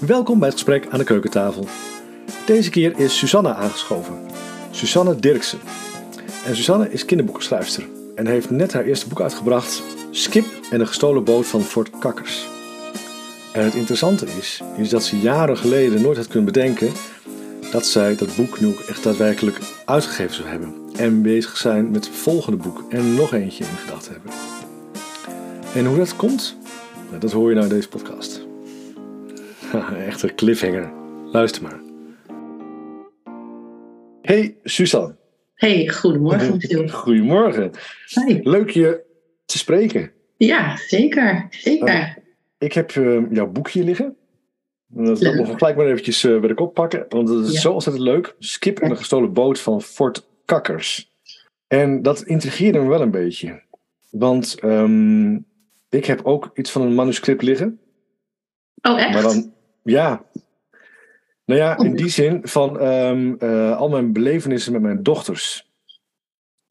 Welkom bij het gesprek aan de keukentafel. Deze keer is Susanne aangeschoven. Susanne Dirksen. En Susanne is kinderboekenschrijfster en heeft net haar eerste boek uitgebracht, Skip en de gestolen boot van Fort Kakkers. En het interessante is, is dat ze jaren geleden nooit had kunnen bedenken dat zij dat boek nu ook echt daadwerkelijk uitgegeven zou hebben. En bezig zijn met het volgende boek en nog eentje in gedachten hebben. En hoe dat komt, nou, dat hoor je nou in deze podcast. Echt een cliffhanger. Luister maar. Hey Suzanne. Hey, goedemorgen Michiel. Goedemorgen. Hey. Leuk je te spreken. Ja, zeker. Zeker. Ik heb eh, jouw boek hier liggen. Dat ik gelijk maar eventjes eh, bij de kop pakken, want het is Ja. zo ontzettend leuk. Skip en de gestolen boot van Fort Kakkers. En dat intrigeerde me wel een beetje. Want ehm, ik heb ook iets van een manuscript liggen. Oh, echt? Maar dan, ja. Nou ja, in Oh. die zin van ehm, eh, al mijn belevenissen met mijn dochters.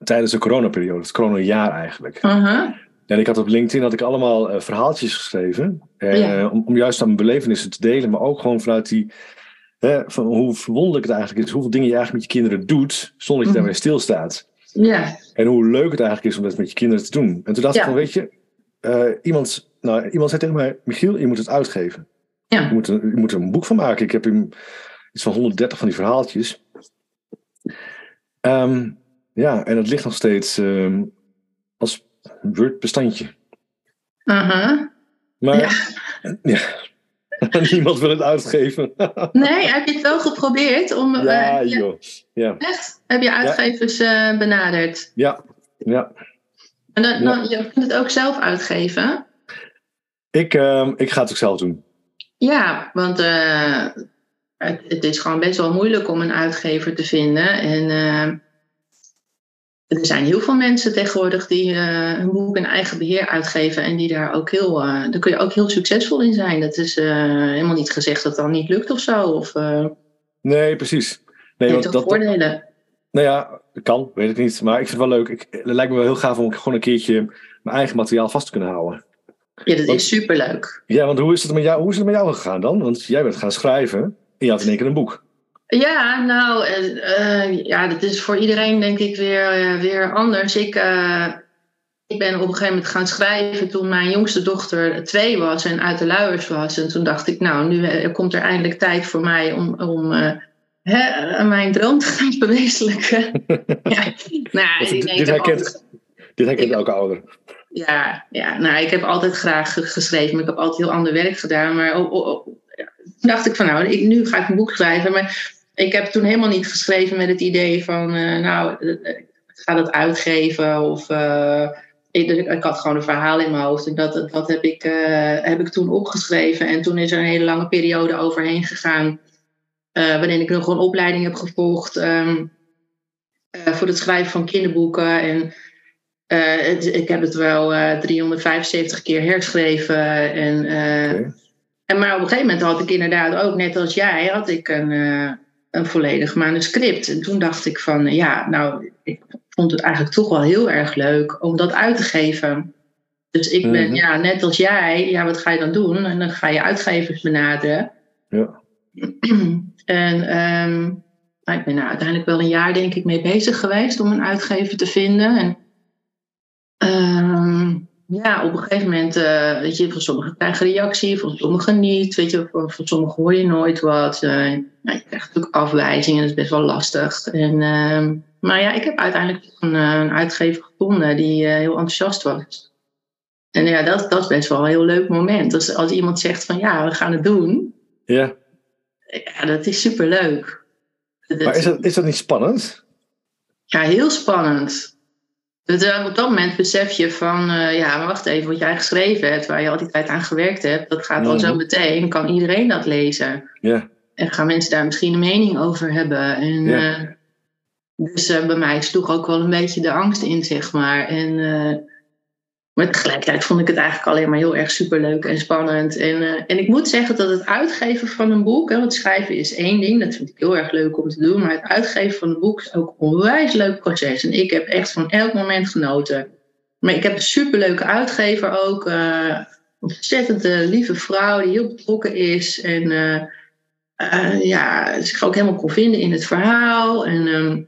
Tijdens de coronaperiode, het coronajaar eigenlijk. Aha. En ik had op LinkedIn had ik allemaal eh, verhaaltjes geschreven. eh, Ja. om, om juist aan mijn belevenissen te delen. Maar ook gewoon vanuit die... Van hoe verwonderlijk het eigenlijk is. Hoeveel dingen je eigenlijk met je kinderen doet. Zonder dat je daarbij stilstaat. Ja. En hoe leuk het eigenlijk is om dat met je kinderen te doen. En toen dacht ik van, weet je... iemand, nou, iemand zei tegen mij... Michiel, je moet het uitgeven. Je Ja. moet, er, je moet er een boek van maken. Ik heb hem iets van 130 van die verhaaltjes. Ehm, ja, en het ligt nog steeds ehm, als Word-bestandje. Aha. Maar Ja. ja. niemand wil het uitgeven. Nee, heb je het wel geprobeerd om... ja, eh, joh. Ja, Echt? Heb je uitgevers eh, benaderd? ja, ja. En dan, je kunt het ook zelf uitgeven? Ik, ehm, ik ga het ook zelf doen. Ja, want eh, het, het is gewoon best wel moeilijk om een uitgever te vinden. En eh, er zijn heel veel mensen tegenwoordig die eh hun boek in eigen beheer uitgeven. En die daar ook heel, daar kun je ook heel succesvol in zijn. Dat is helemaal niet gezegd dat dan niet lukt of zo. Of Nee, precies. Nee, want dat, dat- voordelen. nou ja, kan, weet ik niet. Maar ik vind het wel leuk. Ik, het lijkt me wel heel gaaf om gewoon een keertje mijn eigen materiaal vast te kunnen houden. Ja, dat want- is superleuk. Ja, want hoe is het met jou, hoe is het met jou gegaan dan? Want jij bent gaan schrijven en je had in één keer een boek. Ja, nou, eh, eh, ja, dat is voor iedereen denk ik weer, eh, weer anders. Ik, ik ben op een gegeven moment gaan schrijven toen mijn jongste dochter twee was en uit de luiers was. En toen dacht ik, nou, nu komt er eindelijk tijd voor mij om, om hè, mijn droom te gaan verwezenlijken. ja, nou, dit- dit herkent- Dit herkent elke ouder. Ja, ja, nou, ik heb altijd graag ge- geschreven, maar ik heb altijd heel ander werk gedaan. Maar oh, dacht ik van, nou, ik, nu ga ik een boek schrijven. Maar ik heb toen helemaal niet geschreven met het idee van, eh, nou, eh, eh, ik ga dat uitgeven. Of ik, ik had gewoon een verhaal in mijn hoofd. En dat, dat heb, ik, heb ik toen opgeschreven. En toen is er een hele lange periode overheen gegaan. waarin ik nog een opleiding heb gevolgd ehm, eh, voor het schrijven van kinderboeken. En het- ik heb het wel eh 375 keer herschreven. En, eh, en maar op een gegeven moment had ik inderdaad ook, net als jij, had ik een, eh, een volledig manuscript. En toen dacht ik van, ja, nou, ik vond het eigenlijk toch wel heel erg leuk om dat uit te geven. Dus ik ben, Mhm. ja, net als jij, ja, wat ga je dan doen? En dan ga je uitgevers benaderen. Ja. en ehm, nou, ik ben er uiteindelijk wel een jaar, denk ik, mee bezig geweest om een uitgever te vinden. En ehm, ja, op een gegeven moment, eh, weet je, van sommigen krijgen reactie, van sommigen niet. Weet je, van, van sommigen hoor je nooit wat. Nou, je krijgt natuurlijk afwijzingen, dat is best wel lastig. En, ehm, maar ja, ik heb uiteindelijk een, eh, een uitgever gevonden die heel enthousiast was. En ja, dat, dat is best wel een heel leuk moment. Als, als iemand zegt van ja, we gaan het doen. Ja. Ja, dat is superleuk. Maar is dat, is dat niet spannend? Ja, heel spannend. Dus, eh, op dat moment besef je van, eh, ja, maar wacht even, wat jij geschreven hebt, waar je al die tijd aan gewerkt hebt, dat gaat al Mhm. zo meteen, kan iedereen dat lezen. Ja. En gaan mensen daar misschien een mening over hebben. En, Ja. eh, dus bij mij sloeg ook wel een beetje de angst in, zeg maar. En, maar tegelijkertijd vond ik het eigenlijk alleen maar heel erg superleuk en spannend. En, eh, en ik moet zeggen dat het uitgeven van een boek, hè, want schrijven is één ding, dat vind ik heel erg leuk om te doen. Maar het uitgeven van een boek is ook een onwijs leuk proces. En ik heb echt van elk moment genoten. Maar ik heb een superleuke uitgever ook. eh, ontzettend lieve vrouw die heel betrokken is. En ja, zich ook helemaal kon vinden in het verhaal. En, ehm,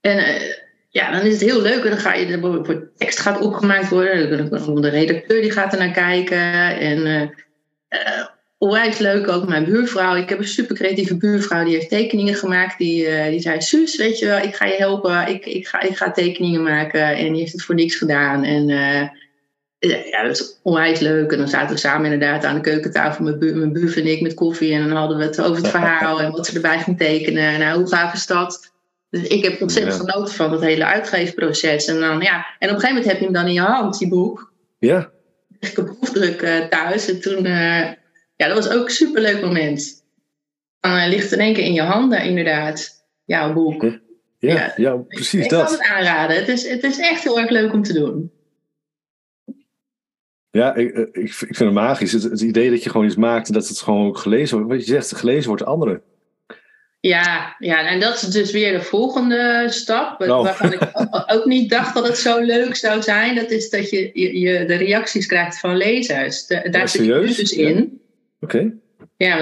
en ja, dan is het heel leuk. En dan ga je, de tekst gaat opgemaakt worden. De redacteur die gaat er naar kijken. En uh, onwijs leuk ook mijn buurvrouw. Ik heb een super creatieve buurvrouw die heeft tekeningen gemaakt. Die, uh, die zei: Suus, weet je wel, ik ga je helpen. Ik, ik, ga, ik ga tekeningen maken. En die heeft het voor niks gedaan. En ja, dat is onwijs leuk. En dan zaten we samen inderdaad aan de keukentafel, mijn, buur, mijn buur en ik met koffie. En dan hadden we het over het verhaal en wat ze erbij ging tekenen. Nou, hoe gaaf is dat? Dus ik heb ontzettend genoten van het hele uitgeefproces. En, dan, ja, en op een gegeven moment heb je hem dan in je hand, die boek. Ja. Ik heb proefdruk uh, thuis. En toen, uh, ja, dat was ook een superleuk moment. Dan uh, ligt in één keer in je handen, inderdaad. Jouw boek. Ja, ja, ja precies ik, dat. Ik kan het aanraden. Het is, het is echt heel erg leuk om te doen. Ja, ik, ik, ik vind het magisch. Het, het, idee dat je gewoon iets maakt en dat het gewoon ook gelezen wordt. Wat je zegt, gelezen wordt door anderen. Ja, ja, en dat is dus weer de volgende stap. Oh. Waarvan ik ook niet dacht dat het zo leuk zou zijn. Dat is dat je, je, de reacties krijgt van lezers. De, daar zit je dus in. Ja. Oké. Ja,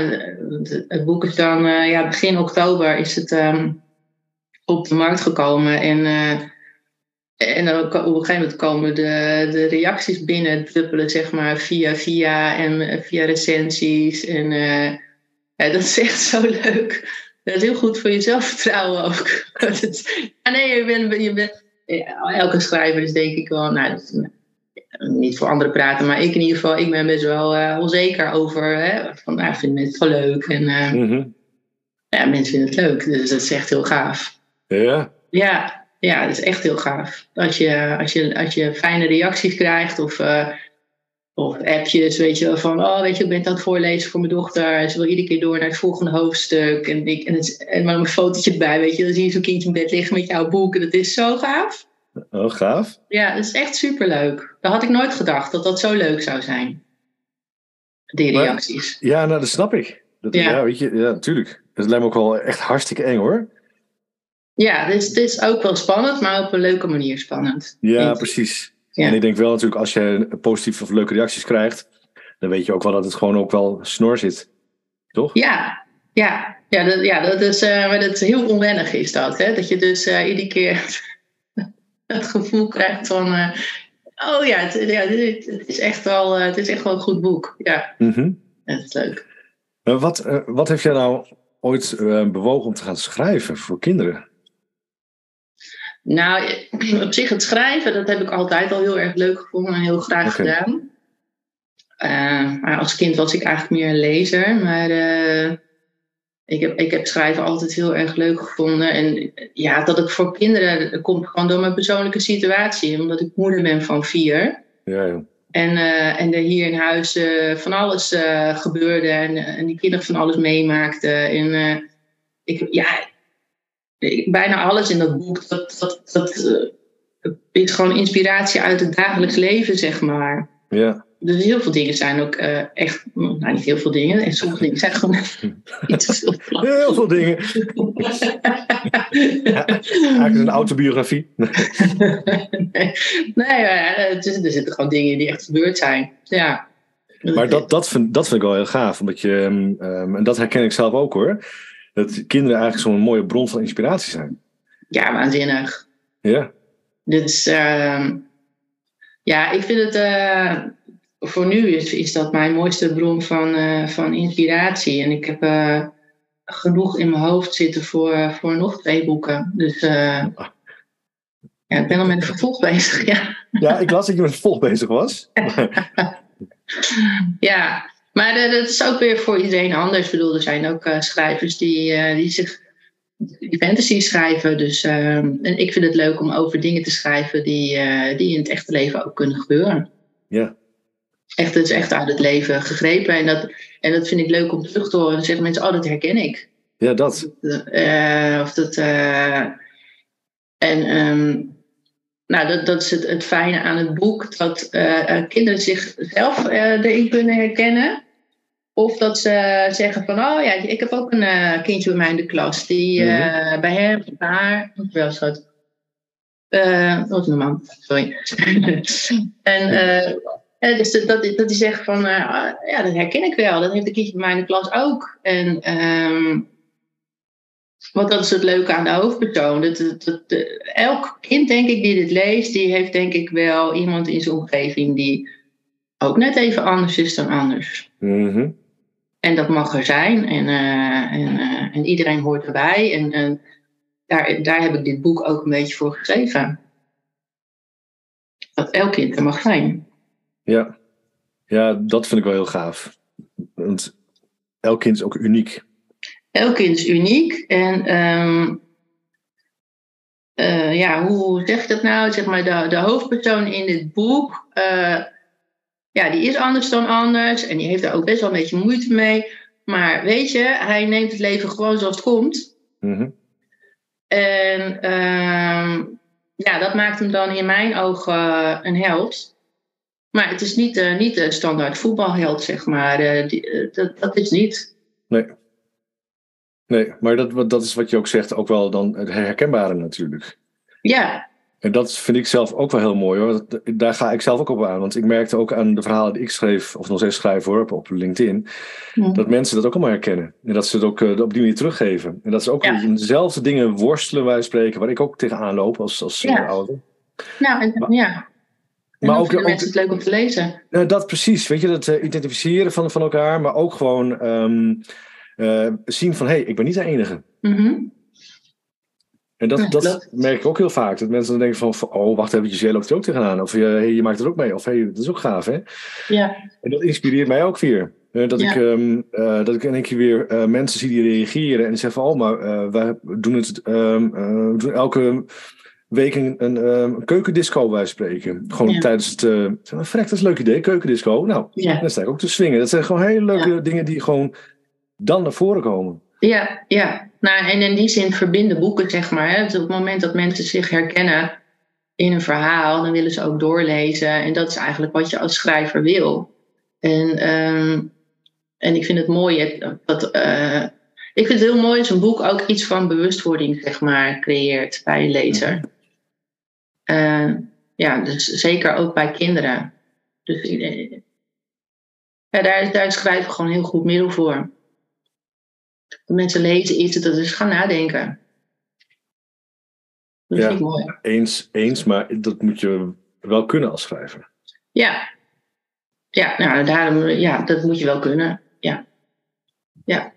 het boek is dan uh, ja, begin oktober is het um, op de markt gekomen. En, uh, en dan op een gegeven moment komen de, de reacties binnen druppelen, zeg maar, via via en via recensies. En uh, ja, dat is echt zo leuk. Dat is heel goed voor je zelfvertrouwen ook. ja, nee, je bent, je bent, elke schrijver is denk ik wel, nou, niet voor anderen praten, maar ik in ieder geval, ik ben best wel uh, onzeker over, hè, van, nou, vind het wel leuk. En uh, mm-hmm. ja, mensen vinden het leuk, dus dat is echt heel gaaf. Ja? Ja, ja, dat is echt heel gaaf. Als je, als je, als je fijne reacties krijgt of... Uh, of appjes, weet je wel, van, oh, weet je, ik ben aan het voorlezen voor mijn dochter. Ze wil iedere keer door naar het volgende hoofdstuk. En, ik, en, het, en maar een fotootje erbij, weet je. Dan zie je zo'n kindje in bed liggen met jouw boek. En dat is zo gaaf. Oh, gaaf. Ja, dat is echt superleuk. Dat had ik nooit gedacht, dat dat zo leuk zou zijn. Die reacties. Maar, ja, nou, dat snap ik. Dat, ja. ja. weet je, ja, natuurlijk. Dat lijkt me ook wel echt hartstikke eng, hoor. Ja, is, het is ook wel spannend, maar op een leuke manier spannend. Ja, precies. Ja. En ik denk wel natuurlijk, als je positieve of leuke reacties krijgt, dan weet je ook wel dat het gewoon ook wel snor zit. Toch? Ja, ja. Ja, dat, ja, dat is, uh, maar dat is heel onwennig is dat. Hè? Dat je dus uh, iedere keer het gevoel krijgt van... Uh, oh ja, het, ja het, het, is echt wel, het is echt wel een goed boek. Ja, mm-hmm. dat is leuk. wat, wat heeft jij nou ooit bewogen om te gaan schrijven voor kinderen? Nou, op zich het schrijven, dat heb ik altijd al heel erg leuk gevonden en heel graag gedaan. Uh, maar als kind was ik eigenlijk meer een lezer. Maar uh, ik, heb, ik heb schrijven altijd heel erg leuk gevonden. En ja, dat ik voor kinderen, dat komt gewoon door mijn persoonlijke situatie. Omdat ik moeder ben van vier. Ja, ja. En, uh, en er hier in huis van alles gebeurde. En, en die kinderen van alles meemaakten. En ik, ja, bijna alles in dat boek, dat, dat, dat uh, is gewoon inspiratie uit het dagelijks leven, zeg maar. Ja. Dus heel veel dingen zijn ook uh, echt, nou niet heel veel dingen, en sommige dingen zijn gewoon te veel. Heel veel dingen. ja, eigenlijk een autobiografie. nee, nee er zitten gewoon dingen die echt gebeurd zijn. Ja. Maar dat, dat, vind, dat vind ik wel heel gaaf, omdat je, um, en dat herken ik zelf ook hoor dat kinderen eigenlijk zo'n mooie bron van inspiratie zijn. Ja, waanzinnig. Ja. Dus uh, ja, ik vind het. Uh, voor nu is, is dat mijn mooiste bron van, uh, van inspiratie. En ik heb uh, genoeg in mijn hoofd zitten voor, voor nog twee boeken. Dus ja, ik ben al met een vervolg bezig. Ja. ja, ik las dat je met een vervolg bezig was. ja, maar dat is ook weer voor iedereen anders. Ik bedoel, er zijn ook uh, schrijvers die, uh, die zich die fantasy schrijven. Dus ehm, en ik vind het leuk om over dingen te schrijven die, die in het echte leven ook kunnen gebeuren. Ja. Echt, het is echt uit het leven gegrepen. En dat, en dat vind ik leuk om terug te horen. Dan zeggen mensen, oh, dat herken ik. Ja, dat. of dat... en... Um, nou, dat, dat is het, het fijne aan het boek, dat uh, kinderen zichzelf uh, erin kunnen herkennen. Of dat ze zeggen van, oh ja, ik heb ook een uh, kindje bij mij in de klas, die mm-hmm. bij hem, bij haar, wel schat. Wat mijn man, sorry. en dus dat, dat, hij zegt van, uh, ja, dat herken ik wel. Dat heeft een kindje bij mij in de klas ook. En um, want dat is het leuke aan de hoofdpersoon. Dat, dat, dat, elk kind, denk ik, die dit leest, die heeft denk ik wel iemand in zijn omgeving die ook net even anders is dan anders. Mhm. En dat mag er zijn. En, uh, en, uh, en iedereen hoort erbij. En, en daar, daar heb ik dit boek ook een beetje voor geschreven. Dat elk kind er mag zijn. Ja. ja, dat vind ik wel heel gaaf. Want elk kind is ook uniek. Elk kind is uniek. En um, uh, ja, hoe zeg ik dat nou? Zeg maar, de, de hoofdpersoon in dit boek, uh, ja, die is anders dan anders. En die heeft daar ook best wel een beetje moeite mee. Maar weet je, hij neemt het leven gewoon zoals het komt. Mm -hmm. En um, ja, dat maakt hem dan in mijn ogen uh, een held. Maar het is niet, niet de standaard voetbalheld, zeg maar. Die, dat, dat is niet. Nee. Nee, maar dat, dat is wat je ook zegt, ook wel dan het herkenbare natuurlijk. Ja. En dat vind ik zelf ook wel heel mooi hoor. Daar ga ik zelf ook op aan. Want ik merkte ook aan de verhalen die ik schreef, of nog steeds schrijf hoor, op LinkedIn, ja. dat mensen dat ook allemaal herkennen. En dat ze het ook uh, op die manier teruggeven. En dat ze ook ja. dezelfde dingen worstelen wij spreken, waar ik ook tegenaan loop als, als ja. ouder. Nou, en, maar, ja. En maar ook, mensen het leuk om te lezen. Uh, dat precies, weet je, dat uh, identificeren van, van elkaar, maar ook gewoon um, zien van hé, hey, ik ben niet de enige. Mm -hmm. En dat, ja, dat, dat, merk ik ook heel vaak. Dat mensen dan denken van, oh, wacht even, jij loopt er ook tegenaan. Of hey, je maakt er ook mee. Of hey, dat is ook gaaf, hè? Ja. En dat inspireert mij ook weer. Uh, dat, Ja. ik, um, uh, dat ik in één keer weer uh, mensen zie die reageren en zeggen van, oh, maar wij doen het um, we doen elke week een, een, een keukendisco wij spreken. Gewoon Ja. tijdens het, uh, vrek, dat is een leuk idee, keukendisco. Nou, Ja. dan sta ik ook te swingen. Dat zijn gewoon hele leuke dingen die gewoon dan naar voren komen. Ja, ja. Nou, en in die zin verbinden boeken, zeg maar. Hè. Dus op het moment dat mensen zich herkennen in een verhaal, dan willen ze ook doorlezen. En dat is eigenlijk wat je als schrijver wil. En, um, en ik vind het mooi dat. Uh, ik vind het heel mooi als een boek ook iets van bewustwording, zeg maar, creëert bij een lezer. Uh, ja, dus zeker ook bij kinderen. Dus ja, daar, daar schrijven we gewoon een heel goed middel voor. De mensen lezen iets, dat is gaan nadenken. Dat ja, vind ik mooi. Eens, eens, maar dat moet je wel kunnen als schrijver. Ja, ja, nou, daarom, ja dat moet je wel kunnen. Ja. ja.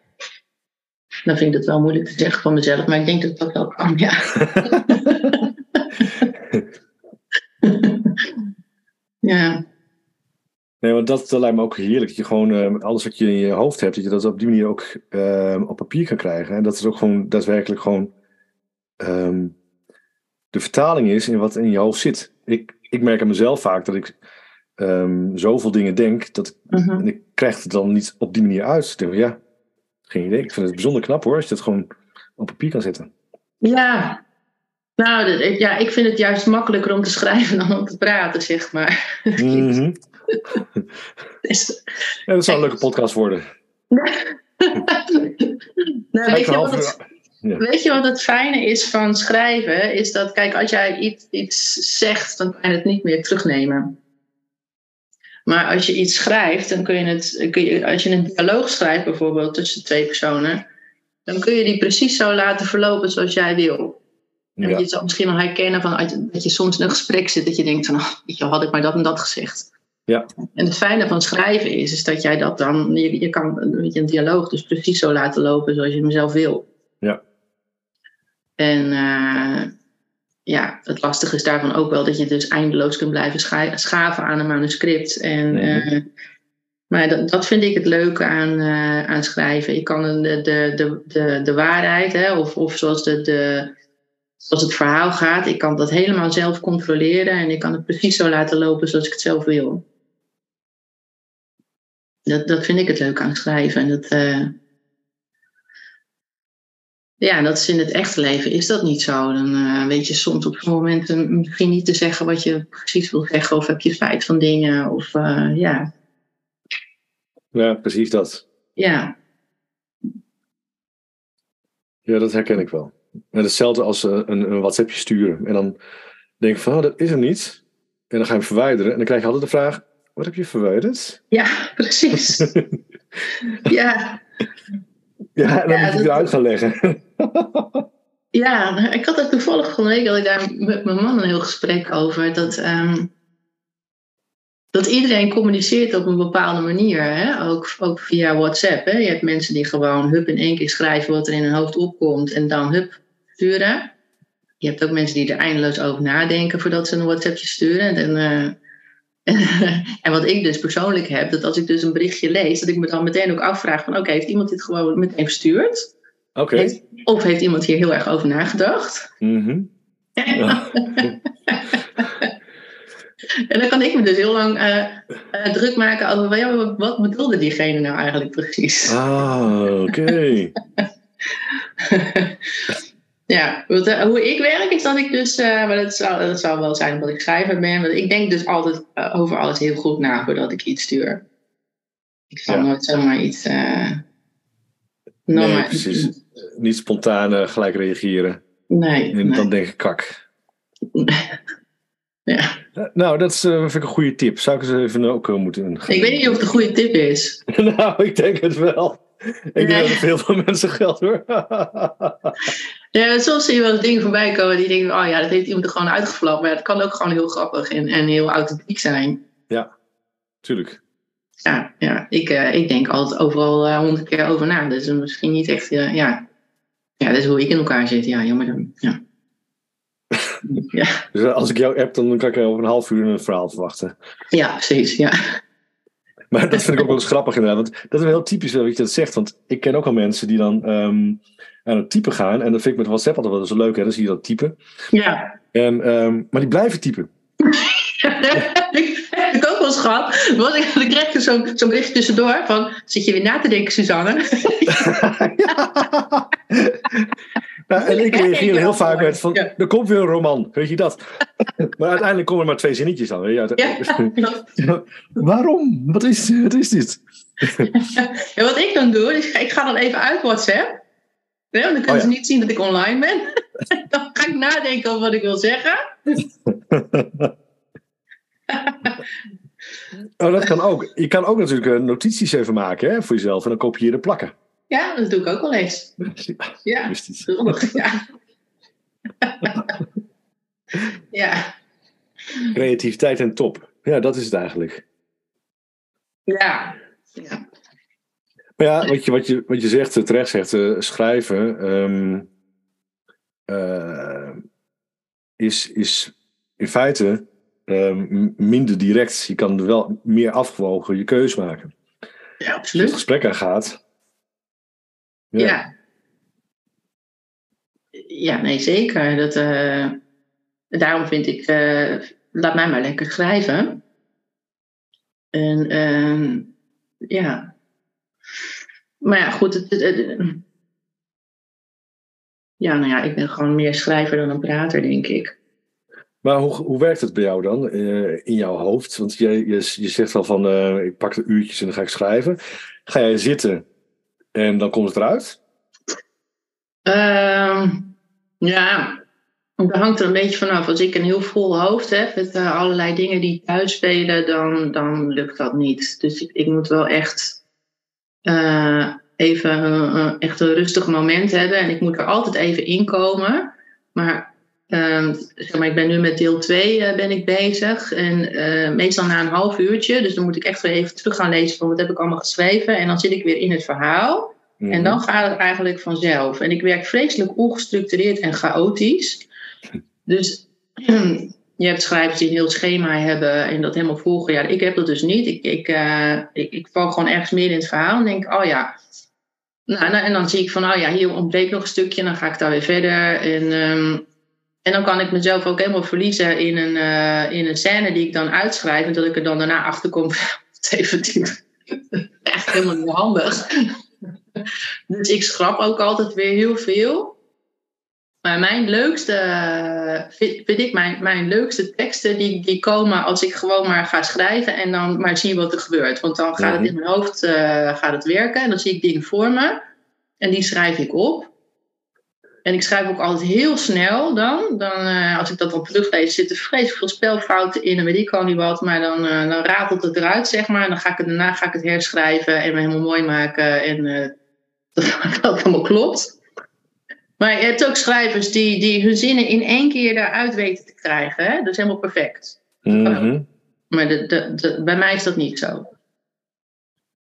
Dan vind ik het wel moeilijk te zeggen van mezelf, maar ik denk dat dat wel kan, ja. ja. Nee, want dat, dat lijkt me ook heerlijk. Dat je gewoon uh, alles wat je in je hoofd hebt, dat je dat op die manier ook uh, op papier kan krijgen. En dat het ook gewoon daadwerkelijk gewoon um, de vertaling is in wat in je hoofd zit. Ik, ik merk aan mezelf vaak dat ik um, zoveel dingen denk, dat ik, Mhm. uh -huh. en ik krijg het dan niet op die manier uit. Ik denk, ja, geen idee. Ik vind het bijzonder knap hoor, als je het gewoon op papier kan zetten. Ja, nou, ja, ik vind het juist makkelijker om te schrijven dan om te praten, zeg maar. Mm -hmm. dus, ja, dat zou een leuke podcast worden. nou, weet, je wat het, ja. weet je wat het fijne is van schrijven? Is dat, kijk, als jij iets, iets zegt, dan kan je het niet meer terugnemen. Maar als je iets schrijft, dan kun je het, kun je, als je een dialoog schrijft bijvoorbeeld tussen twee personen, dan kun je die precies zo laten verlopen zoals jij wil. En ja. je zal misschien wel herkennen van dat je soms in een gesprek zit dat je denkt van, oh, weet je, had ik maar dat en dat gezegd. Ja. En het fijne van schrijven is, is dat jij dat dan, je, je kan je, een dialoog dus precies zo laten lopen zoals je hem zelf wil. Ja. En uh, ja, het lastige is daarvan ook wel dat je dus eindeloos kunt blijven scha schaven aan een manuscript. En, -hmm. uh, maar dat, dat vind ik het leuke aan, uh, aan schrijven. Je kan de, de, de, de, de waarheid, hè, of, of zoals, de, de, zoals het verhaal gaat, ik kan dat helemaal zelf controleren en ik kan het precies zo laten lopen zoals ik het zelf wil. Dat, dat vind ik het leuk aan schrijven. En dat, uh, ja, dat is in het echte leven is dat niet zo. Dan uh, weet je soms op momenten misschien niet te zeggen wat je precies wil zeggen. Of heb je spijt van dingen. Of uh, ja. Ja, precies dat. Ja. Ja, dat herken ik wel. En hetzelfde als een, een WhatsAppje sturen. En dan denk ik van, oh, dat is er niet. En dan ga je hem verwijderen. En dan krijg je altijd de vraag, wat heb je verwijderd? Ja, precies. ja. Ja, en dan Ja, moet dat- eruit gaan leggen. Ja, ik had er toevallig van week ik daar met mijn man een heel gesprek over. Dat, ehm, dat iedereen communiceert op een bepaalde manier. Hè? Ook, ook via WhatsApp. Hè? Je hebt mensen die gewoon hup in één keer schrijven wat er in hun hoofd opkomt. En dan hup sturen. Je hebt ook mensen die er eindeloos over nadenken voordat ze een WhatsAppje sturen. En, en wat ik dus persoonlijk heb, dat als ik dus een berichtje lees, dat ik me dan meteen ook afvraag van oké, heeft iemand dit gewoon meteen verstuurd? Oké. Of heeft iemand hier heel erg over nagedacht? Mhm. Ja. En dan kan ik me dus heel lang eh, eh, druk maken over ja, wat- wat bedoelde diegene nou eigenlijk precies? Ah, oké. ja, eh, hoe ik werk is dat ik dus, eh, maar dat zou, dat zou wel zijn omdat ik schrijver ben, want ik denk dus altijd eh, over alles heel goed na voordat ik iets stuur. Ik zal Ja. nooit zomaar iets. nou, Nee, maar- precies. Niet spontaan gelijk reageren. Nee. En nee. dan denk ik, kak. Ja. Eh, Nou, dat is, vind ik een goede tip. Zou ik eens even ook moeten gaan Ik weet niet of het een goede tip is. nou, ik denk het wel. Ik denk Nee. dat het veel van mensen geldt hoor. Ja, soms zie je wel eens dingen voorbij komen die denken, oh ja, dat heeft iemand er gewoon uitgeflapt. Maar het kan ook gewoon heel grappig en, en heel authentiek zijn. Tuurlijk. Ja, ja ik, eh, ik denk altijd overal eh, honderd keer over na. Dus misschien niet echt, eh, ja. Ja, dat is hoe ik in elkaar zit. Ja, jammer dan. Ja. ja, Dus als ik jou app, dan kan ik over een half uur een verhaal verwachten. ja, precies. Ja. Maar dat vind ik ook wel eens grappig inderdaad. Want dat is wel heel typisch wel dat je dat zegt. Want ik ken ook al mensen die dan ehm, aan het typen gaan. En dat vind ik met WhatsApp altijd wel zo leuk. Hè? Dan zie je dat typen. ja. En, ehm, maar die blijven typen. Heb ik. Want dan krijg je zo'n berichtje tussendoor van, zit je weer na te denken, Suzanne? Nou, en ik reageer heel vaak met van, er komt weer een roman, weet je dat? maar uiteindelijk komen er maar twee zinnetjes dan. Weet je? Waarom? Wat is, wat is dit? Ja, wat ik dan doe, is ik ga dan even uit WhatsApp. Want dan kunnen Oh ja. ze niet zien dat ik online ben. dan ga ik nadenken over wat ik wil zeggen. Oh, dat kan ook. Je kan ook natuurlijk eh, notities even maken hè, voor jezelf en dan kopiëren en plakken. Ja, dat doe ik ook wel eens. Ja. Ja. ja. Creativiteit en top. Ja, dat is het eigenlijk. Ja. ja. Maar ja, wat je, wat je, wat je zegt, eh, terecht zegt, eh, schrijven ehm, eh, is, is in feite ehm, minder direct. Je kan wel meer afgewogen je keus maken. Ja, Als je het absoluut. gesprek aangaat. Ja. Ja, nee, zeker. Dat, eh, daarom vind ik, eh, laat mij maar lekker schrijven. En ehm, ja. Maar ja, goed. Het, het- het- ja, nou ja, ik ben gewoon meer schrijver dan een prater, denk ik. Maar hoe, hoe werkt het bij jou dan eh, in jouw hoofd? Want je, je, je zegt wel van eh, ik pak de uurtjes en dan ga ik schrijven. Ga jij zitten en dan komt het eruit? Ehm, ja, dat hangt er een beetje vanaf. Als ik een heel vol hoofd heb met eh, allerlei dingen die thuis spelen, dan, dan lukt dat niet. Dus ik, ik moet wel echt even echt een rustig moment hebben. En ik moet er altijd even inkomen. Maar, ehm, zeg maar ik ben nu met deel 2 ben ik bezig. En eh, meestal na een half uurtje. Dus dan moet ik echt weer even terug gaan lezen van wat heb ik allemaal geschreven. En dan zit ik weer in het verhaal. Mhm. En dan gaat het eigenlijk vanzelf. En ik werk vreselijk ongestructureerd en chaotisch. Dus je hebt schrijvers die een heel schema hebben en dat helemaal volgen. Ja, ik heb dat dus niet. Ik, ik, eh, ik, ik val gewoon ergens meer in het verhaal en denk, oh ja. Nou, nou, en dan zie ik van, oh ja, hier ontbreekt nog een stukje. En dan ga ik daar weer verder. En, ehm, en dan kan ik mezelf ook helemaal verliezen in een, eh, in een scène die ik dan uitschrijf. En dat ik er dan daarna achter kom. Echt helemaal niet handig. Dus ik schrap ook altijd weer heel veel. Maar mijn leukste, vind, vind ik, mijn, mijn leukste teksten, die, die komen als ik gewoon maar ga schrijven en dan maar zie wat er gebeurt. Want dan gaat het in mijn hoofd eh, gaat het werken en dan zie ik dingen voor me en die schrijf ik op. En ik schrijf ook altijd heel snel dan. dan uh, als ik dat dan teruglees, zitten vreselijk veel spelfouten in en weet ik al niet wat. Maar dan, uh, dan ratelt het eruit, zeg maar. En dan ga ik het, daarna ga ik het herschrijven en me helemaal mooi maken. En uh, dat, dat allemaal klopt. Maar je hebt ook schrijvers die, die hun zinnen in één keer daaruit weten te krijgen. Hè? Dat is helemaal perfect. Mm -hmm. Maar de, de, de, bij mij is dat niet zo.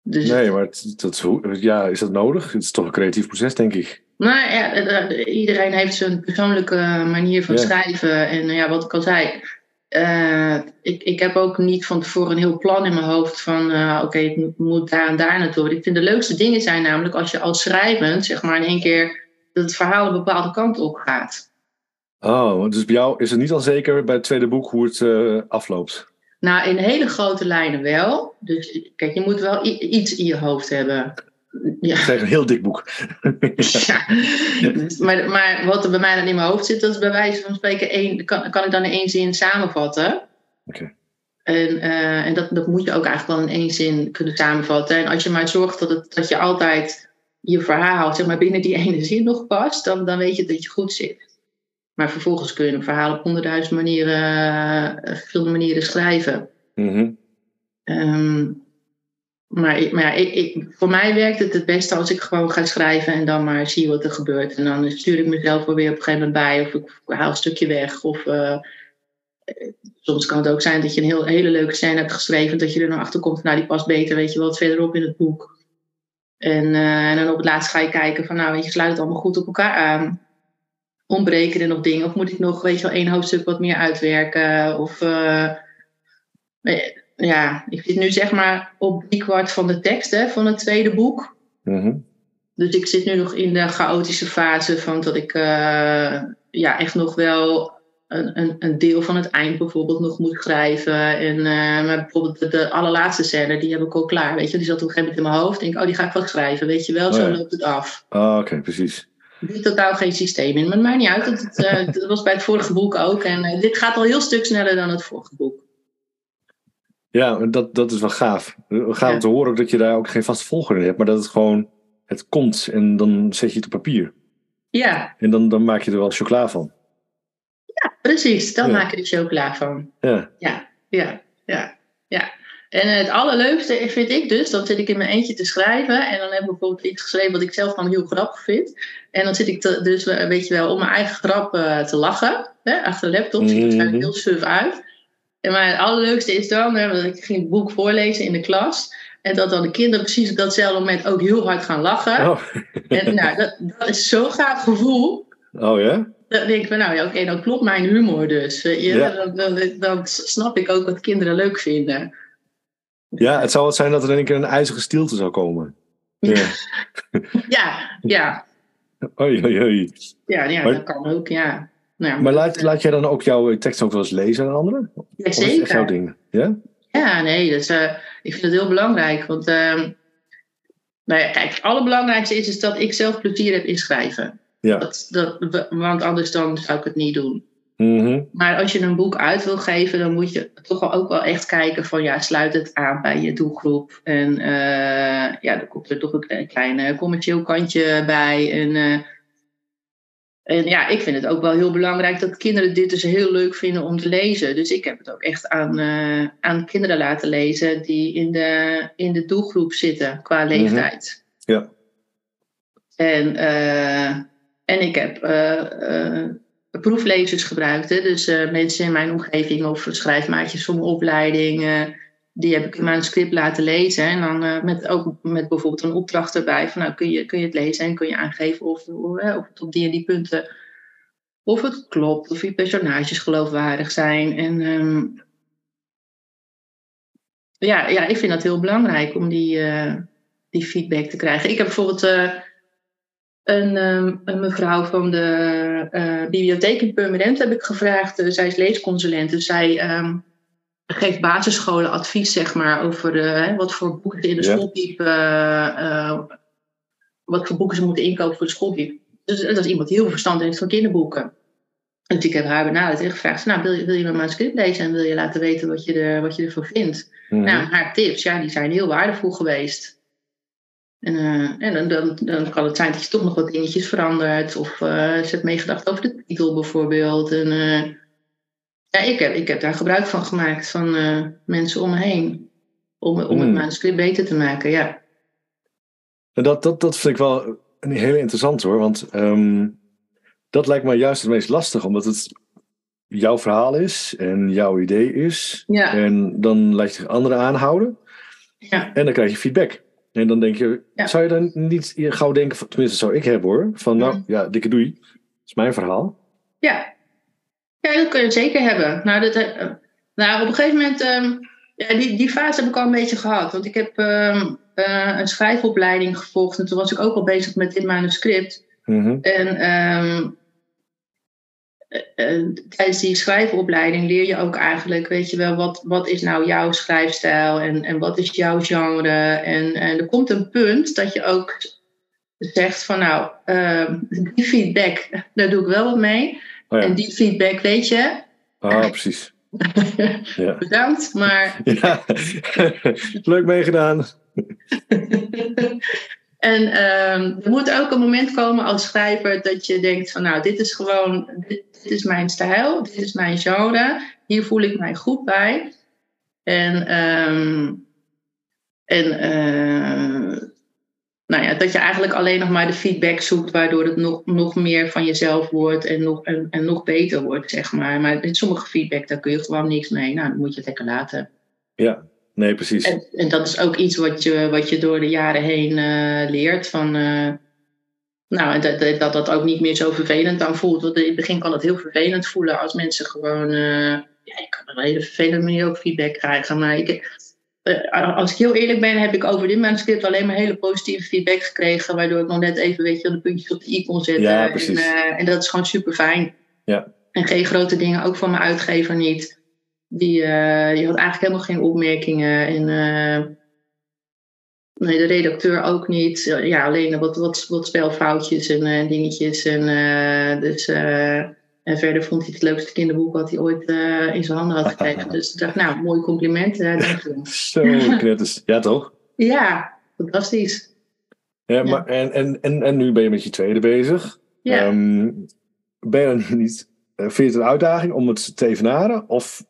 Dus nee, maar het, dat, ja, is dat nodig? Het is toch een creatief proces, denk ik. Nou ja, iedereen heeft zijn persoonlijke manier van ja. schrijven. En ja, wat ik al zei, uh, ik, ik heb ook niet van tevoren een heel plan in mijn hoofd van uh, oké, okay, ik moet daar en daar naartoe. Ik vind de leukste dingen zijn namelijk als je als schrijvend, zeg maar, in één keer dat het verhaal een bepaalde kant op gaat. Oh, dus bij jou is het niet al zeker bij het tweede boek hoe het uh, afloopt? Nou, in hele grote lijnen wel. Dus kijk, je moet wel iets in je hoofd hebben. Ja. Ik een heel dik boek. ja. Maar, maar wat er bij mij dan in mijn hoofd zit, dat is bij wijze van spreken één, kan, kan ik dan in één zin samenvatten. Okay. En, uh, en dat, dat moet je ook eigenlijk wel in één zin kunnen samenvatten. En als je maar zorgt dat, het, dat je altijd je verhaal zeg maar, binnen die ene zin nog past, dan, dan weet je dat je goed zit. Maar vervolgens kun je een verhaal op honderdduizend manieren, verschillende manieren schrijven. -hmm. um, maar, maar ja, ik, ik, voor mij werkt het het beste als ik gewoon ga schrijven en dan maar zie wat er gebeurt. En dan stuur ik mezelf weer op een gegeven moment bij of ik haal een stukje weg. Of uh, soms kan het ook zijn dat je een heel, hele leuke scène hebt geschreven, dat je er dan achter komt, nou die past beter, weet je wat verderop in het boek. En, uh, en dan op het laatst ga je kijken van, nou weet je, sluit het allemaal goed op elkaar aan. Ontbreken er nog dingen? Of moet ik nog, weet je wel, één hoofdstuk wat meer uitwerken? Of... Uh, ja, ik zit nu zeg maar op kwart van de tekst hè, van het tweede boek. Mm -hmm. Dus ik zit nu nog in de chaotische fase van dat ik uh, ja, echt nog wel een, een, een, deel van het eind bijvoorbeeld nog moet schrijven. En uh, maar bijvoorbeeld de, de, allerlaatste scène, die heb ik al klaar. Weet je, die zat op een gegeven moment in mijn hoofd. Ik denk, oh, die ga ik wat schrijven. Weet je wel, oh, zo ja. loopt het af. Ah, oké, okay, precies. Er zit totaal geen systeem in. Maar het maakt niet uit. Dat, het, uh, dat was bij het vorige boek ook. En dit gaat al heel stuk sneller dan het vorige boek. Ja, dat, dat is wel gaaf. Gaaf ja. te horen dat je daar ook geen vaste volger in hebt, maar dat het gewoon, het komt en dan zet je het op papier. Ja. En dan, dan maak je er wel chocola van. Ja, precies. Dan ja. maak je er chocola van. Ja. Ja, ja, ja, ja. En het allerleukste vind ik dus, dan zit ik in mijn eentje te schrijven en dan heb ik bijvoorbeeld iets geschreven wat ik zelf dan heel grappig vind. En dan zit ik te, dus, weet je wel, om mijn eigen grap uh, te lachen, hè, achter de laptop, ziet het er heel suf uit. En maar het allerleukste is dan, hè, dat ik ging het boek voorlezen in de klas. En dat dan de kinderen precies op datzelfde moment ook heel hard gaan lachen. Oh. En nou, dat, dat is zo'n gaaf gevoel. Oh ja? Dan denk ik van, nou ja, oké, okay, dan klopt mijn humor dus. Je, ja. dan, dan, dan, snap ik ook wat kinderen leuk vinden. Ja, het zou wel zijn dat er in een keer een ijzige stilte zou komen. Ja, ja. ja. Oei, oei, oei. Ja, ja maar, dat kan ook, ja. Nou, maar laat, laat jij dan ook jouw tekst ook wel eens lezen aan anderen? Ja, zeker. jouw ding? Ja? Ja, nee, uh, ik vind het heel belangrijk. Want, uh, nou ja, kijk, het allerbelangrijkste is, is dat ik zelf plezier heb in schrijven. Ja. Dat, dat, want anders dan zou ik het niet doen. Mm -hmm. Maar als je een boek uit wil geven, dan moet je toch wel ook wel echt kijken van ja, sluit het aan bij je doelgroep. En uh, ja, dan komt er toch een klein commercieel kantje bij. En en ja, ik vind het ook wel heel belangrijk dat kinderen dit dus heel leuk vinden om te lezen. Dus ik heb het ook echt aan, uh, aan kinderen laten lezen die in de, in de doelgroep zitten qua leeftijd. Mm -hmm. Ja. En, en ik heb proeflezers gebruikt. Hè? Dus mensen in mijn omgeving of schrijfmaatjes van mijn opleiding. die heb ik een manuscript laten lezen. En dan met, ook met bijvoorbeeld een opdracht erbij. Van nou kun je, kun je het lezen en kun je aangeven of, of, op die en die punten of het klopt, of je personages geloofwaardig zijn. En um, ja, ja, ik vind dat heel belangrijk om die, die feedback te krijgen. Ik heb bijvoorbeeld een, um, een, mevrouw van de uh, bibliotheek in Permanent heb ik gevraagd. zij is leesconsulent, dus zij um, geeft basisscholen advies zeg maar, over wat voor boeken in de ja. schoolpiep, wat voor boeken ze moeten inkopen voor de schoolpiep. Dus dat is iemand die heel veel verstand heeft van kinderboeken. Dus ik heb haar benaderd en gevraagd: nou, wil, je, wil je mijn manuscript lezen en wil je laten weten wat je, er, wat je ervan vindt? Mhm. Nou, haar tips, ja, die zijn heel waardevol geweest. En, en dan, dan, kan het zijn dat je toch nog wat dingetjes verandert. Of uh, ze hebt meegedacht over de titel bijvoorbeeld. En, ja, ik heb, ik heb daar gebruik van gemaakt van mensen om me heen. Om, om het manuscript beter te maken, ja. Dat, dat, dat vind ik wel een heel interessant hoor. Want ehm, dat lijkt mij juist het meest lastig. Omdat het jouw verhaal is en jouw idee is. Ja. En dan laat je anderen aanhouden. Ja. En dan krijg je feedback. En dan denk je, zou je dan niet gauw denken, tenminste zou ik hebben hoor, van nou Mm. ja, dikke doei, dat is mijn verhaal. Ja. ja, dat kun je zeker hebben. Nou, dat, uh, nou op een gegeven moment, um, ja, die, die fase heb ik al een beetje gehad. Want ik heb um, uh, een schrijfopleiding gevolgd en toen was ik ook al bezig met dit manuscript. Mm -hmm. En um, uh, tijdens die schrijfopleiding leer je ook eigenlijk, weet je wel, wat, wat is nou jouw schrijfstijl en, en wat is jouw genre. En, en er komt een punt dat je ook zegt van nou, uh, die feedback, daar doe ik wel wat mee. Oh ja. En die feedback, weet je. Ah, precies. ja. Bedankt, maar. Ja, leuk meegedaan. en um, er moet ook een moment komen als schrijver dat je denkt van nou, dit is gewoon, dit, dit is mijn stijl, dit is mijn genre, hier voel ik mij goed bij. En, um, en uh, nou ja, dat je eigenlijk alleen nog maar de feedback zoekt, waardoor het nog, nog meer van jezelf wordt en nog, en, en nog beter wordt, zeg maar. Maar met sommige feedback, daar kun je gewoon niks mee. Nou, dan moet je het lekker laten. Ja, nee, precies. En, en dat is ook iets wat je, wat je door de jaren heen uh, leert. Van, uh, nou, dat, dat, dat dat ook niet meer zo vervelend dan voelt. Want in het begin kan het heel vervelend voelen als mensen gewoon... Uh, ja, je kan op een hele vervelende manier ook feedback krijgen. Maar ik, uh, als ik heel eerlijk ben, heb ik over dit manuscript alleen maar hele positieve feedback gekregen. Waardoor ik nog net even weet je, de puntjes op de i kon zetten. Ja, precies. En, uh, en dat is gewoon super fijn. Ja. En geen grote dingen, ook van mijn uitgever niet. Die, die had eigenlijk helemaal geen opmerkingen. En nee, de redacteur ook niet. Ja, alleen wat, wat, wat spelfoutjes en uh, dingetjes. En, uh, dus, uh, en verder vond hij het leukste kinderboek wat hij ooit in zijn handen had gekregen. Dus ik dacht, nou, mooi compliment. Zo, knetters. Ja, toch? Ja, fantastisch. Ja, maar, en, en, en, en nu ben je met je tweede bezig. Ja. Um, ben je dan niet... Vind je het een uitdaging om het te evenaren? Of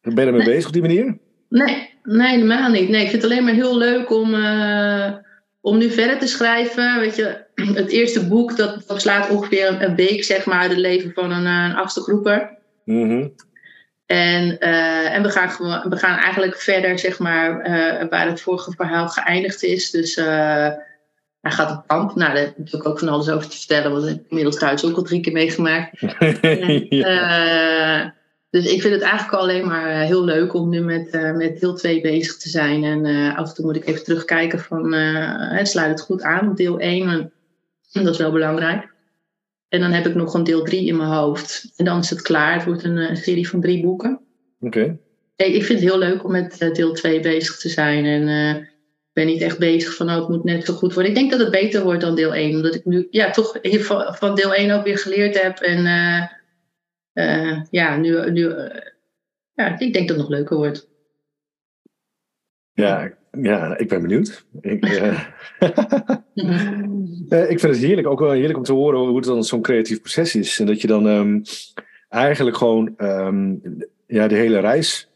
ben je ermee nee. bezig op die manier? Nee, nee, helemaal niet. Nee, ik vind het alleen maar heel leuk om, uh, om nu verder te schrijven. Weet je, het eerste boek dat, dat slaat ongeveer een, een week, zeg maar, het leven van een, een achtste groeper. Mm -hmm. En, uh, en we, gaan we gaan eigenlijk verder, zeg maar, uh, waar het vorige verhaal geëindigd is. Dus hij gaat op kamp. Nou, daar heb ik ook van alles over te vertellen, want ik heb inmiddels thuis ook al drie keer meegemaakt. en. Dus ik vind het eigenlijk alleen maar uh, heel leuk om nu met, uh, met deel 2 bezig te zijn. En uh, af en toe moet ik even terugkijken van, het sluit het goed aan op deel 1. En dat is wel belangrijk. En dan heb ik nog een deel 3 in mijn hoofd. En dan is het klaar. Het wordt een, serie van drie boeken. Oké. Okay. Ik vind het heel leuk om met deel 2 bezig te zijn. En ik ben niet echt bezig van, oh, het moet net zo goed worden. Ik denk dat het beter wordt dan deel 1. Omdat ik nu ja, toch van, van deel 1 ook weer geleerd heb. En uh, ja, nu, nu uh, ja, ik denk dat het nog leuker wordt. Ja, ja ik ben benieuwd. Ik, uh, ik vind het heerlijk, ook wel heerlijk om te horen hoe het dan zo'n creatief proces is. En dat je dan um, eigenlijk gewoon um, ja, de hele reis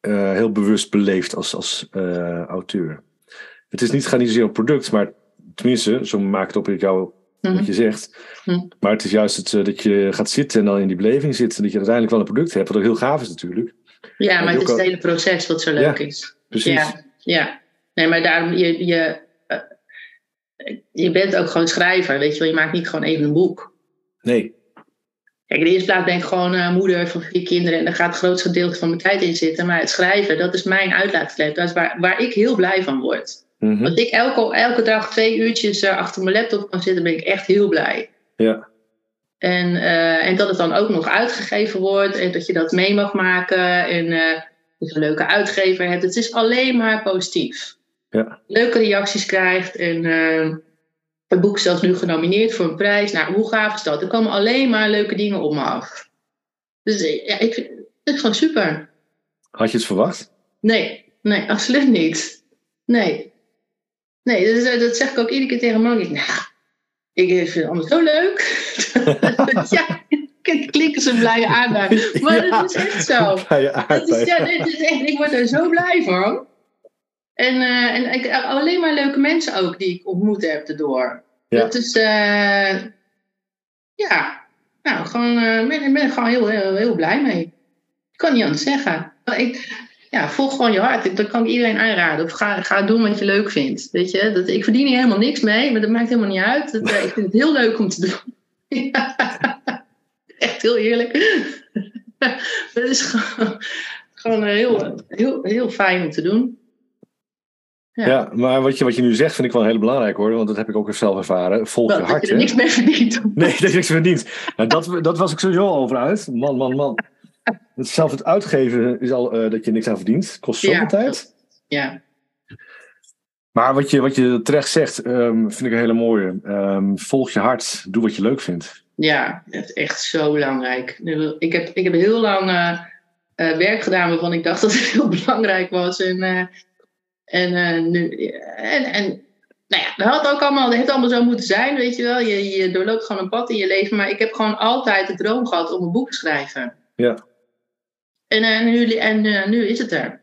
heel bewust beleeft als, als auteur. Het is niet, gaat niet zozeer om product, maar tenminste, zo maakt het op in jouw Mhm. wat je zegt. Maar het is juist het, uh, dat je gaat zitten en dan in die beleving zit. En dat je uiteindelijk wel een product hebt, wat ook heel gaaf is natuurlijk. Ja, maar, maar het is het hele proces wat zo leuk ja, is. Precies. Ja, ja. Nee, maar daarom, je, je, uh, je bent ook gewoon schrijver, weet je wel. Je maakt niet gewoon even een boek. Nee. Kijk, in de eerste plaats ben ik gewoon uh, moeder van vier kinderen en daar gaat het grootste gedeelte van mijn tijd in zitten. Maar het schrijven, dat is mijn uitlaatklep. Dat is waar, waar ik heel blij van word. Mm -hmm. Als ik elke, elke dag twee uurtjes uh, achter mijn laptop kan zitten, ben ik echt heel blij. Ja. En, uh, en dat het dan ook nog uitgegeven wordt en dat je dat mee mag maken en uh, dat je een leuke uitgever hebt. Het is alleen maar positief. Ja. Leuke reacties krijgt en uh, het boek is zelfs nu genomineerd voor een prijs. Nou, hoe gaaf is dat? Er komen alleen maar leuke dingen op me af. Dus ja, ik vind het gewoon super. Had je het verwacht? Nee, nee, absoluut niet. Nee. Nee, dus, dat zeg ik ook iedere keer tegen man. Ik, nou, ik vind het allemaal zo leuk. ja, klikken ze blije aardbei. Maar ja, dat is echt zo. Is, ja, dit is echt, ik word er zo blij van. En, uh, en ik, alleen maar leuke mensen ook die ik ontmoet heb erdoor. Ja. Dat is, uh, ja, nou, gewoon, uh, ben, ben ik gewoon heel, heel, heel blij mee. Ik kan niet anders zeggen. Ik, ja, volg gewoon je hart. Dat kan ik iedereen aanraden. Of ga, ga doen wat je leuk vindt. Weet je? Dat, ik verdien hier helemaal niks mee, maar dat maakt helemaal niet uit. Dat, ik vind het heel leuk om te doen. Echt heel eerlijk. Het is gewoon, gewoon heel, heel, heel fijn om te doen. Ja. ja, maar wat je, wat je nu zegt vind ik wel heel belangrijk hoor. Want dat heb ik ook zelf ervaren. Volg je hart. Dat je er niks mee verdient. Nee, dat je niks verdient. Nou, dat, dat was ik sowieso over uit. Man, man, man. Het zelf het uitgeven is al uh, dat je niks aan verdient. Kost zoveel ja, tijd. Ja. Maar wat je, wat je terecht zegt, um, vind ik een hele mooie. Um, volg je hart. Doe wat je leuk vindt. Ja, dat is echt zo belangrijk. Ik heb, ik heb heel lang uh, uh, werk gedaan waarvan ik dacht dat het heel belangrijk was. En en, nu, en, en nou ja, dat had ook allemaal, dat heeft allemaal zo moeten zijn, weet je wel. Je, je doorloopt gewoon een pad in je leven. Maar ik heb gewoon altijd de droom gehad om een boek te schrijven. Ja. En, en, nu, en uh, nu is het er.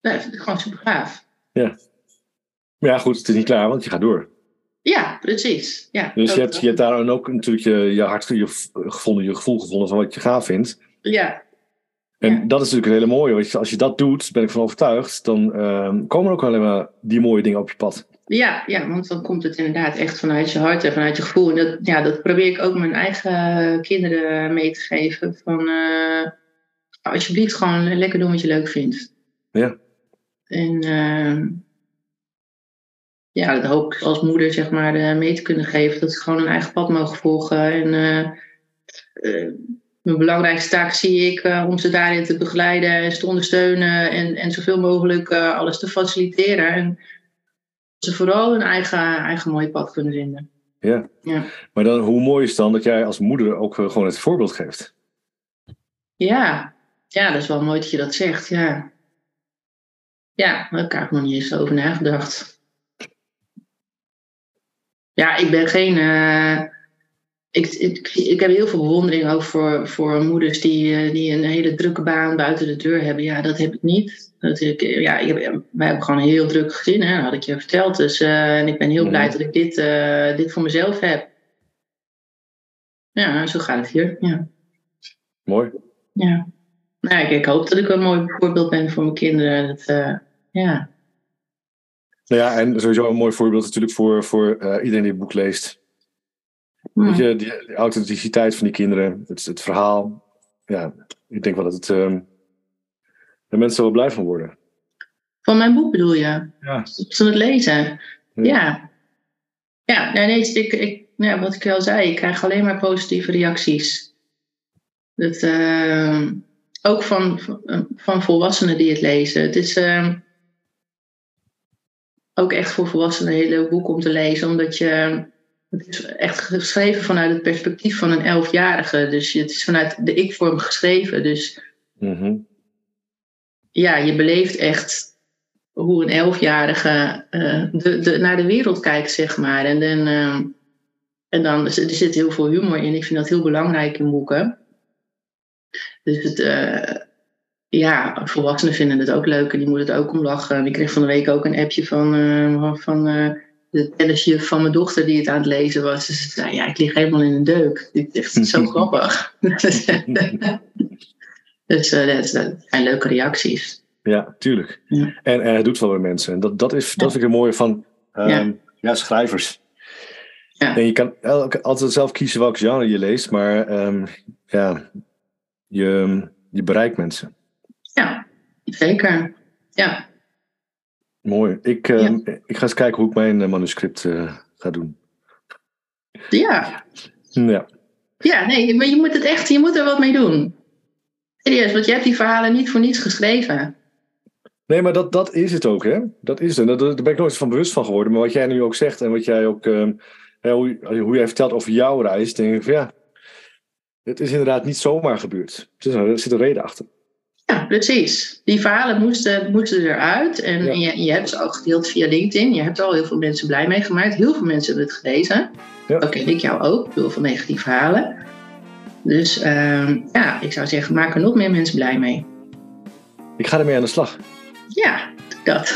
Nou, dat vind ik gewoon super gaaf. Ja. Maar ja, goed, het is niet klaar, want je gaat door. Ja, precies. Ja, dus je hebt, je hebt daar ook natuurlijk je, je hart je gevonden, je gevoel gevonden van wat je gaaf vindt. Ja, en dat is natuurlijk een hele mooie. Want als je dat doet, ben ik van overtuigd, dan uh, komen er ook alleen maar die mooie dingen op je pad. Ja, ja, want dan komt het inderdaad echt vanuit je hart en vanuit je gevoel. En dat, ja, dat probeer ik ook mijn eigen kinderen mee te geven. Van uh, alsjeblieft gewoon lekker doen wat je leuk vindt. Ja. En uh, ja, dat hoop ik als moeder zeg maar uh, mee te kunnen geven. Dat ze gewoon hun eigen pad mogen volgen. En uh, mijn belangrijkste taak zie ik uh, om ze daarin te begeleiden en te ondersteunen en, en zoveel mogelijk alles te faciliteren. En ze vooral hun eigen, eigen mooie pad kunnen vinden. Ja. ja. Maar dan, hoe mooi is dan dat jij als moeder ook gewoon het voorbeeld geeft? Ja. Ja, dat is wel mooi dat je dat zegt. Ja, ja daar heb ik nog niet eens over nagedacht. Ja, ik ben geen ik, ik, ik heb heel veel bewondering ook voor, voor moeders die, eh, die een hele drukke baan buiten de deur hebben. Ja, dat heb ik niet. Dat ik, ja, ik heb, wij hebben gewoon een heel druk gezin, hè, dat had ik je verteld. Dus, uh, en ik ben heel blij dat ik dit, uh, dit voor mezelf heb. Ja, zo gaat het hier. Ja. Mooi. Ja. Nou, ik, ik, hoop dat ik een mooi voorbeeld ben voor mijn kinderen. Dat, ja. Nou ja, en sowieso een mooi voorbeeld natuurlijk voor, voor iedereen die het boek leest. Weet je, die, authenticiteit van die kinderen, het, het verhaal. Ja, ik denk wel dat het, um, de mensen wel blij van worden. Van mijn boek bedoel je? Ja. Ze het lezen? Ja. Ja, nee, ik, ik, ja, wat ik al zei, ik krijg alleen maar positieve reacties. Dat, uh, ook van, van volwassenen die het lezen. Het is uh, ook echt voor volwassenen een hele boek om te lezen, omdat je het is echt geschreven vanuit het perspectief van een elfjarige. Dus het is vanuit de ik-vorm geschreven. Dus mhm. ja, je beleeft echt hoe een elfjarige uh, de, de, naar de wereld kijkt, zeg maar. En dan, uh, en dan er zit heel veel humor in. Ik vind dat heel belangrijk in boeken. Dus het, uh, ja, volwassenen vinden het ook leuk en die moeten het ook om lachen. Ik kreeg van de week ook een appje van, van de tennisjuf van mijn dochter die het aan het lezen was. Dus zei, ja, ik lig helemaal in een deuk. Dit is zo grappig. dus dat, zijn leuke reacties. Ja, tuurlijk. En, en het doet wel bij mensen. En dat, dat, is, dat vind ik het mooie van um, ja. schrijvers. Ja. En je kan altijd zelf kiezen welk genre je leest, maar um, ja, je, je bereikt mensen. Ja, zeker. Ja. Mooi. Ik, uh, ik ga eens kijken hoe ik mijn uh, manuscript uh, ga doen. Ja. Ja. Ja, nee, maar je moet het echt, je moet er wat mee doen. Serieus, want je hebt die verhalen niet voor niets geschreven. Nee, maar dat, dat is het ook, hè? Dat is het. Daar, daar ben ik nooit van bewust van geworden. Maar wat jij nu ook zegt en wat jij ook, uh, hoe, hoe jij vertelt over jouw reis, denk ik van ja, het is inderdaad niet zomaar gebeurd. Er zit een reden achter. Ja, precies. Die verhalen moesten, moesten eruit. En, Ja. en je, je hebt ze al gedeeld via LinkedIn. Je hebt er al heel veel mensen blij mee gemaakt. Heel veel mensen hebben het gelezen. Ja. Ken ik jou ook. Heel veel negatieve verhalen. Dus ehm, ja, ik zou zeggen, maak er nog meer mensen blij mee. Ik ga ermee aan de slag. Ja, dat.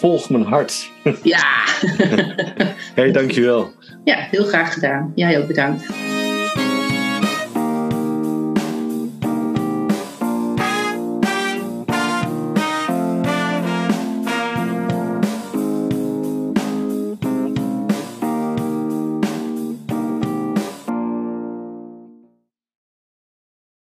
Volg mijn hart. ja. Hé, hey, dankjewel. ja, heel graag gedaan. Jij ook bedankt.